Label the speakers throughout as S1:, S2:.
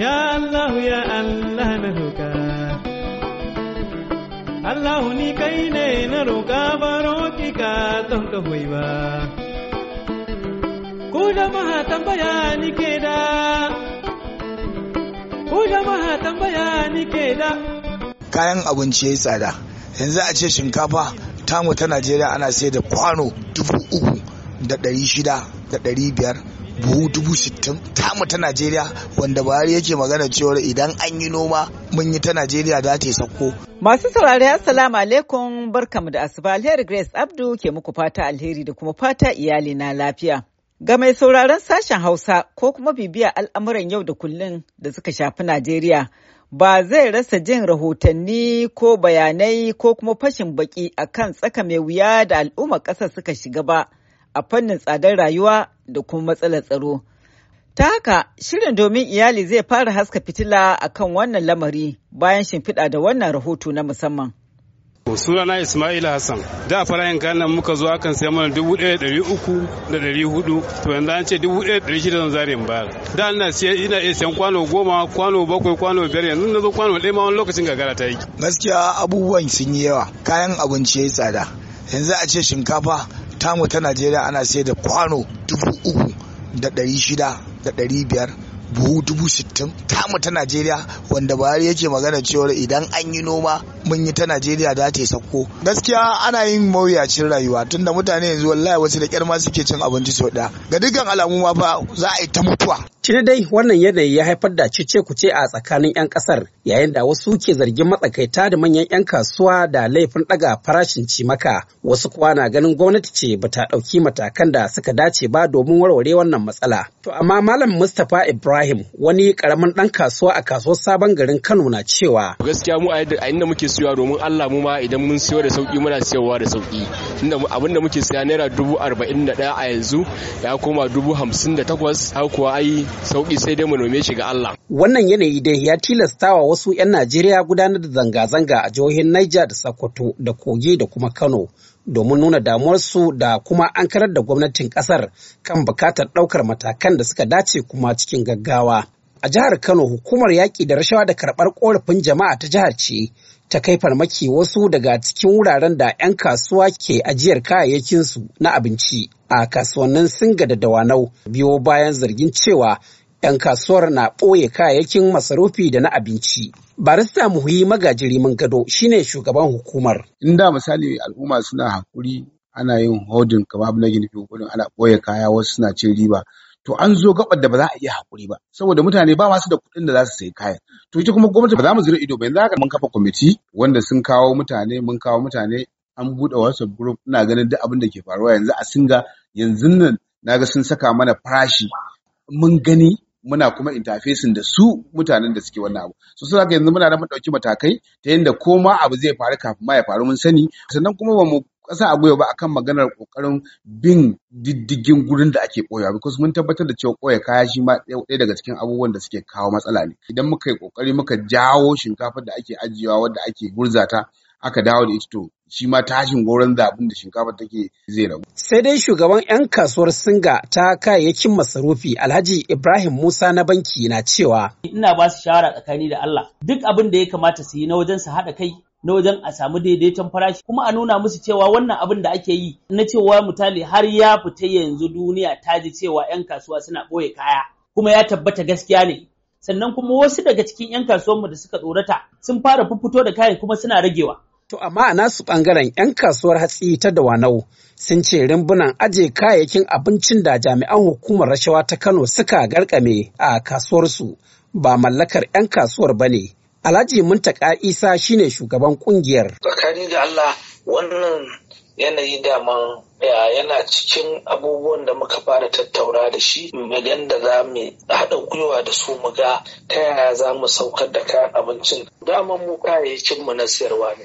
S1: Ya Allah ya Allah na roƙa. Allah ni kai ne na roƙa baro ki ka don ka hoyi ba. Ku jama'a tambaya ni ke da. Ku jama'a tambaya ni ke da.
S2: Kayan abinci yayi tsada. Yanzu a ce shinkafa tamu ta Najeriya ana sai da kwano dubu uku da ɗari shida da ɗari biyar. Buhu dubu sittin tamu ta Najeriya wanda Buhari yake magana cewar idan an yi noma mun yi ta Najeriya za ta yi sauko.
S3: Masu saurari assalamu alaikum barkamu da asuba alheri Grace Abdu ke muku fata alheri da kuma fata iyali na lafiya. Ga mai sauraron sashen Hausa ko kuma bibiya al'amuran yau da kullun da suka shafi Najeriya ba zai rasa jin rahotanni ko bayanai ko kuma fashin baki akan tsaka mai wuya da al'ummar ƙasar suka shiga ba. a fannin tsadar rayuwa da kuma matsalar tsaro. Ta haka, shirin domin iyali zai fara haska fitila a kan wannan lamari bayan shimfiɗa da wannan rahoto na musamman.
S4: sunana Ismail Hassan da farayin kanan muka zo akan sai mana dubu ɗaya ɗari uku da ɗari huɗu to yanzu an ce dubu ɗaya ɗari shida zan zare in bayar da ina siya ina iya siyan kwano goma kwano bakwai kwano biyar yanzu na zo kwano ɗaya ma wani lokacin gagara ta yi.
S2: Gaskiya abubuwan sun yi yawa kayan abinci ya yi tsada yanzu a ce shinkafa tamu ta najeriya ana sai da kwano dubu uku da ɗari shida da ɗari biyar buhu dubu sittin. Tamu ta najeriya wanda buhari yake magana cewar idan an yi noma mun yi ta najeriya za ta yi sauko gaskiya ana yin mawuyacin rayuwa tunda mutane yanzu wallahi wasu da kyar ma suke cin abinci sau ɗaya ga dukkan alamu ma fa za a yi ta mutuwa
S5: Tuni dai wannan yanayi ya haifar da cece kuce a tsakanin 'yan ƙasar yayin da wasu ke zargin matsakaita da manyan 'yan kasuwa da laifin ɗaga farashin cimaka wasu kuwa na ganin gwamnati ce ba ta ɗauki matakan da suka dace ba domin warware wannan matsala. To amma Malam Mustapha Ibrahim wani ƙaramin ɗan kasuwa a kasuwar sabon garin Kano na cewa.
S6: Gaskiya mu a inda muke siyowa domin Allah mu ma idan mun siyo da sauƙi muna siyowa da sauƙi. Tunda abin da muke siya naira dubu arba'in da ɗaya a yanzu ya koma dubu hamsin da takwas har kuwa ai sauƙi sai dai mu nome shi ga Allah.
S5: Wannan yanayi dai ya tilastawa wasu 'yan Najeriya gudanar da zanga-zanga a jihohin Niger da Sokoto da Kogi da kuma Kano domin nuna damuwarsu da kuma an karar da gwamnatin ƙasar kan buƙatar ɗaukar matakan da suka dace kuma cikin gaggawa. A jihar Kano hukumar yaƙi da rashawa da karɓar ƙorafin jama'a ta jihar ce ta kai farmaki wasu daga cikin wuraren da 'yan kasuwa ke ajiyar kayayyakinsu na abinci a kasuwannin Singa da Dawanau biyo bayan zargin cewa 'yan kasuwar na ɓoye kayayyakin masarufi da na abinci. Barista Muhi Magajiri gado shine shugaban hukumar.
S7: In da misali al'umma suna haƙuri ana yin hodin kamar na gini ana ɓoye kaya wasu suna cin riba. To an zo gabar da ba za a iya haƙuri ba saboda mutane ba masu da kuɗin da za su sayi kayan. To ita kuma gwamnati ba za mu zira ido ba. Yanzu haka mun kafa kwamiti wanda sun kawo mutane mun kawo mutane an buɗe WhatsApp group. Ina ganin duk abin da ke faruwa yanzu a singa yanzu nan na ga sun saka mana farashi. Mun gani muna kuma interfacing da su mutanen da suke wannan abu. So haka yanzu muna da mun ɗauki matakai ta yadda ko ma abu zai faru kafin ma ya faru mun sani. Sannan kuma ba mu kasa a gwiwa ba akan maganar ƙoƙarin bin diddigin gurin da ake koyawa because mun tabbatar da cewa koya kaya shi ma ɗaya daga cikin abubuwan da suke kawo matsala ne idan muka yi ƙoƙari muka jawo shinkafar da ake ajiyewa wadda ake gurzata aka dawo da ita to shi ma tashin goron zabin da shinkafa take zai ragu.
S5: Sai dai shugaban 'yan kasuwar Singa ta kayayyakin masarufi Alhaji Ibrahim Musa na banki na cewa.
S8: Ina ba su shawara tsakani da Allah duk abin da ya kamata su yi na wajen su haɗa kai na wajen a samu daidaiton farashi. Kuma a nuna musu cewa wannan abin da ake yi na cewa misali har ya fita yanzu duniya ta ji cewa 'yan kasuwa suna ɓoye kaya kuma ya tabbata gaskiya ne. Sannan kuma wasu daga cikin 'yan kasuwanmu da suka tsorata sun fara fito da kayan kuma suna ragewa.
S5: To amma a nasu ɓangaren 'yan kasuwar hatsi ta Dawanau sun ce rimbunan aje kayayyakin abincin da jami'an hukumar rashawa ta Kano suka garkame a kasuwarsu ba mallakar 'yan kasuwar ba ne. Alhaji Muntaka Isa shine shugaban ƙungiyar.
S9: Tsakani da Allah wannan yanayi daman yana cikin abubuwan da muka fara tattaura da shi magan da za mu haɗa gwiwa da su mu ga ta yaya za mu saukar da kayan abincin daman mu kayayyakin mu na sayarwa ne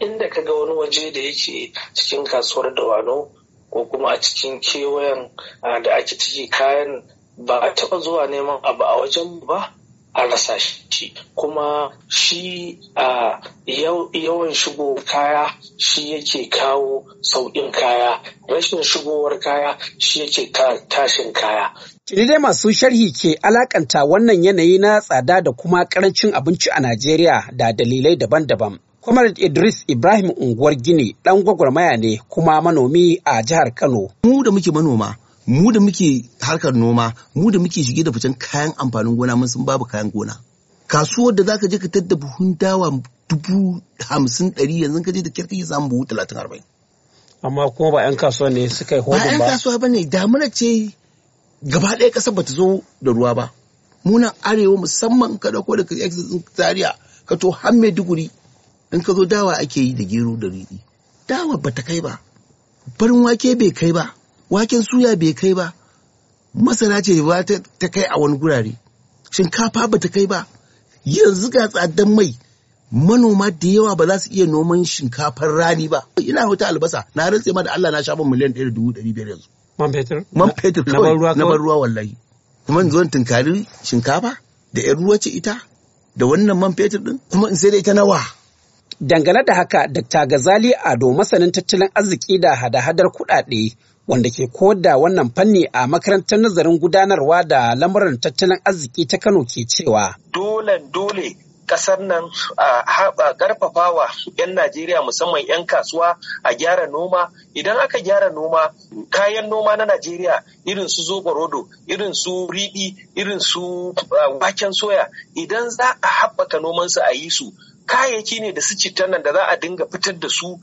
S9: inda ka ga wani waje da yake cikin kasuwar dawano ko kuma a cikin kewayen da ake ciki kayan ba a taɓa zuwa neman abu a wajen ba an rasa shi kuma shi a yawan shigo kaya shi yake kawo sauƙin kaya rashin shigowar kaya shi yake tashin kaya
S5: Tuni dai masu sharhi ke alakanta wannan yanayi na tsada da kuma ƙarancin abinci a Najeriya da dalilai daban-daban. Comrade Idris Ibrahim unguwar Gini ɗan gwagwarmaya ne kuma manomi a jihar Kano.
S10: Mu da muke manoma, mu da muke harkar noma, mu da muke shige da ficen kayan amfanin gona mun sun babu kayan gona. Kasuwar da zaka je ka tadda buhun dawa dubu hamsin ɗari yanzu ka je da kyar kake samun buhu talatin arba'in.
S5: Amma kuma ba 'yan kasuwa ne suka yi hodin ba.
S10: Ba 'yan kasuwa ba ne damuna ce gaba ɗaya ƙasar bata zo da ruwa ba. Muna arewa musamman ka ɗauko daga exit Zaria ka to har Maiduguri in ka zo dawa ake yi da gero da riɗi dawa ba ta kai ba farin wake bai kai ba waken suya bai kai ba. Masara ce ba ta kai a wani gurare. Shinkafa ba ta kai ba. Yanzu ga tsadan mai. Manoma da yawa ba za su iya noman shinkafar rani ba. Ina wata albasa. Na rantse ma da Allah na sha miliyan ɗaya da dubu ɗari biyar yanzu.
S5: Man fetur?
S10: Man fetur kawai. na bar ruwa wallahi. Kuma in zo tunkari shinkafa da ƴan ruwa ce ita da wannan man fetur din kuma in sai da ita nawa?
S5: Dangane da haka, Dr. Gazali Ado masanin tattalin arziki da hada-hadar kuɗaɗe wanda ke koyar da wannan fanni a makarantar nazarin gudanarwa da lamuran tattalin arziki ta Kano ke cewa.
S11: Dole dole ƙasar nan a haɓa ƙarfafawa 'yan Najeriya musamman 'yan kasuwa a gyara noma. Idan aka gyara noma kayan noma na Najeriya irin su zoɓorodo irin su riɗi irin su waken soya idan za a haɓaka nomansu a yi su kayayyaki ne da su citan nan da za a dinga fitar da su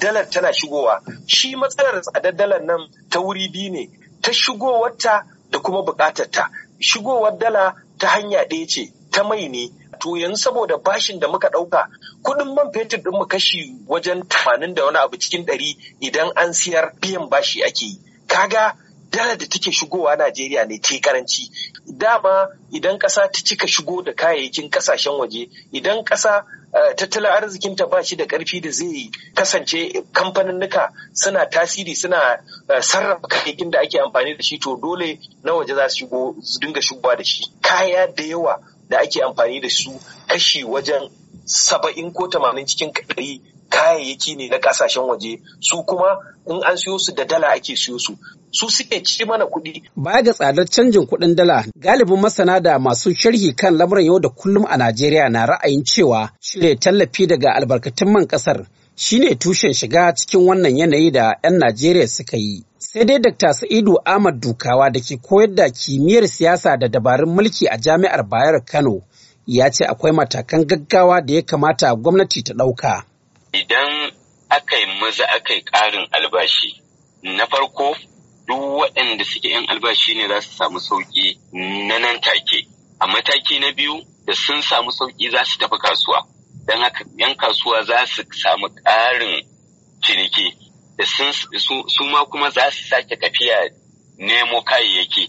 S11: dalar tana shigowa. Shi matsalar tsadar dalar nan ta wuri biyu ne ta shigowarta da kuma bukatarta shigowar dala ta hanya ɗaya ce ta mai ne to yanzu saboda bashin da muka ɗauka kuɗin man fetur ɗin mu kashi wajen tamanin da wani abu cikin ɗari idan an siyar biyan bashi ake yi. Kaga dala da take shigowa Najeriya ne ta karanci dama idan ƙasa ta cika shigo da kayayyakin ƙasashen waje idan ƙasa tattalin arzikinta ba shi da ƙarfi da zai kasance kamfaninnika suna tasiri suna sarrafa kayayyakin da ake amfani da shi to dole na waje za su dinga shigowa da shi. Kaya da yawa da ake amfani da su kashi wajen saba'in ko tamanin cikin ɗari kayayyaki ne na ƙasashen waje su kuma in an siyo su da dala ake siyo su su suke ci mana kuɗi.
S5: Baya ga tsadar canjin kuɗin dala galibin masana da masu sharhi kan lamuran yau da kullum a Najeriya na ra'ayin cewa shirya tallafi daga albarkatun man ƙasar shine tushen shiga cikin wannan yanayi da 'yan Najeriya suka yi. Sai dai Dr. Sa'idu Ahmad Dukawa da ke koyar da kimiyyar siyasa da dabarun mulki a Jami'ar Bayero Kano ya ce akwai matakan gaggawa da ya kamata gwamnati ta ɗauka.
S12: Idan aka yi maza aka yi ƙarin albashi, na farko duk waɗanda suke 'yan albashi ne za su samu sauƙi na nan take. A mataki na biyu da sun samu sauƙi za su tafi kasuwa. Don haka 'yan kasuwa za su samu ƙarin ciniki da su ma kuma za su sake tafiya nemo kayayyaki.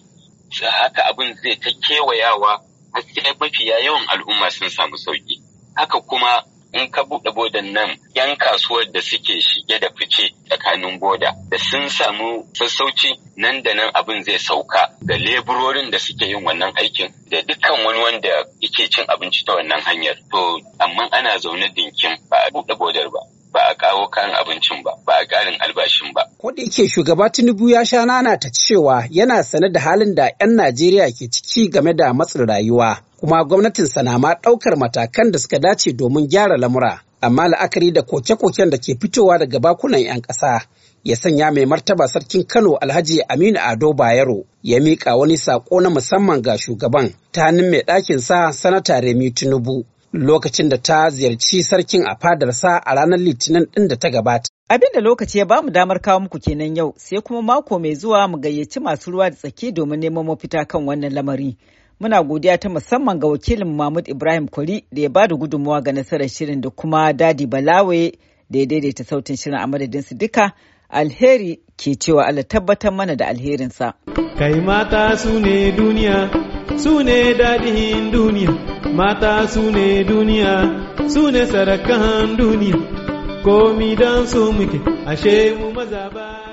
S12: Haka abin zai ta kewayawa har mafiya yawan al'umma sun samu sauƙi. Haka kuma in ka buɗe bodan nan yan kasuwar da suke shige da fice tsakanin boda da sun samu sassauci nan da nan abin zai sauka ga leburorin da suke yin wannan aikin da dukkan wani wanda yake cin abinci ta wannan hanyar to amma ana zaune dinkin ba a buɗe bodar ba ba a kawo kayan abincin ba ba a ƙarin albashin ba.
S5: Ko da yake shugaba Tinubu ya sha nana ta cewa yana sane da halin da 'yan Najeriya ke ciki game da matsin rayuwa. kuma gwamnatinsa na ma ɗaukar matakan da suka dace domin gyara lamura. Amma la'akari da koke-koken da ke fitowa daga bakunan 'yan ƙasa ya sanya mai martaba sarkin Kano Alhaji Aminu Ado Bayero ya miƙa wani saƙo na musamman ga shugaban ta hannun mai ɗakin sa sanata Remi Tinubu lokacin da ta ziyarci sarkin a fadarsa a ranar Litinin ɗin da ta gabata.
S3: Abin da lokaci ya ba mu damar kawo muku kenan yau sai kuma mako mai zuwa mu gayyaci masu ruwa da tsaki domin neman mafita kan wannan lamari. Muna godiya ta musamman ga wakilin Mahmud Ibrahim Kwari da ya ba da gudunmawa ga nasarar shirin da kuma Dadi Balawe da ya daidaita sautin shirin a madadin su duka. Alheri ke cewa Allah tabbatar mana da alherinsa.
S1: Kai mata su ne duniya, su ne dadihin duniya, mata su ne duniya, su ne sarakan duniya, komi don su muke, ashe mu maza ba.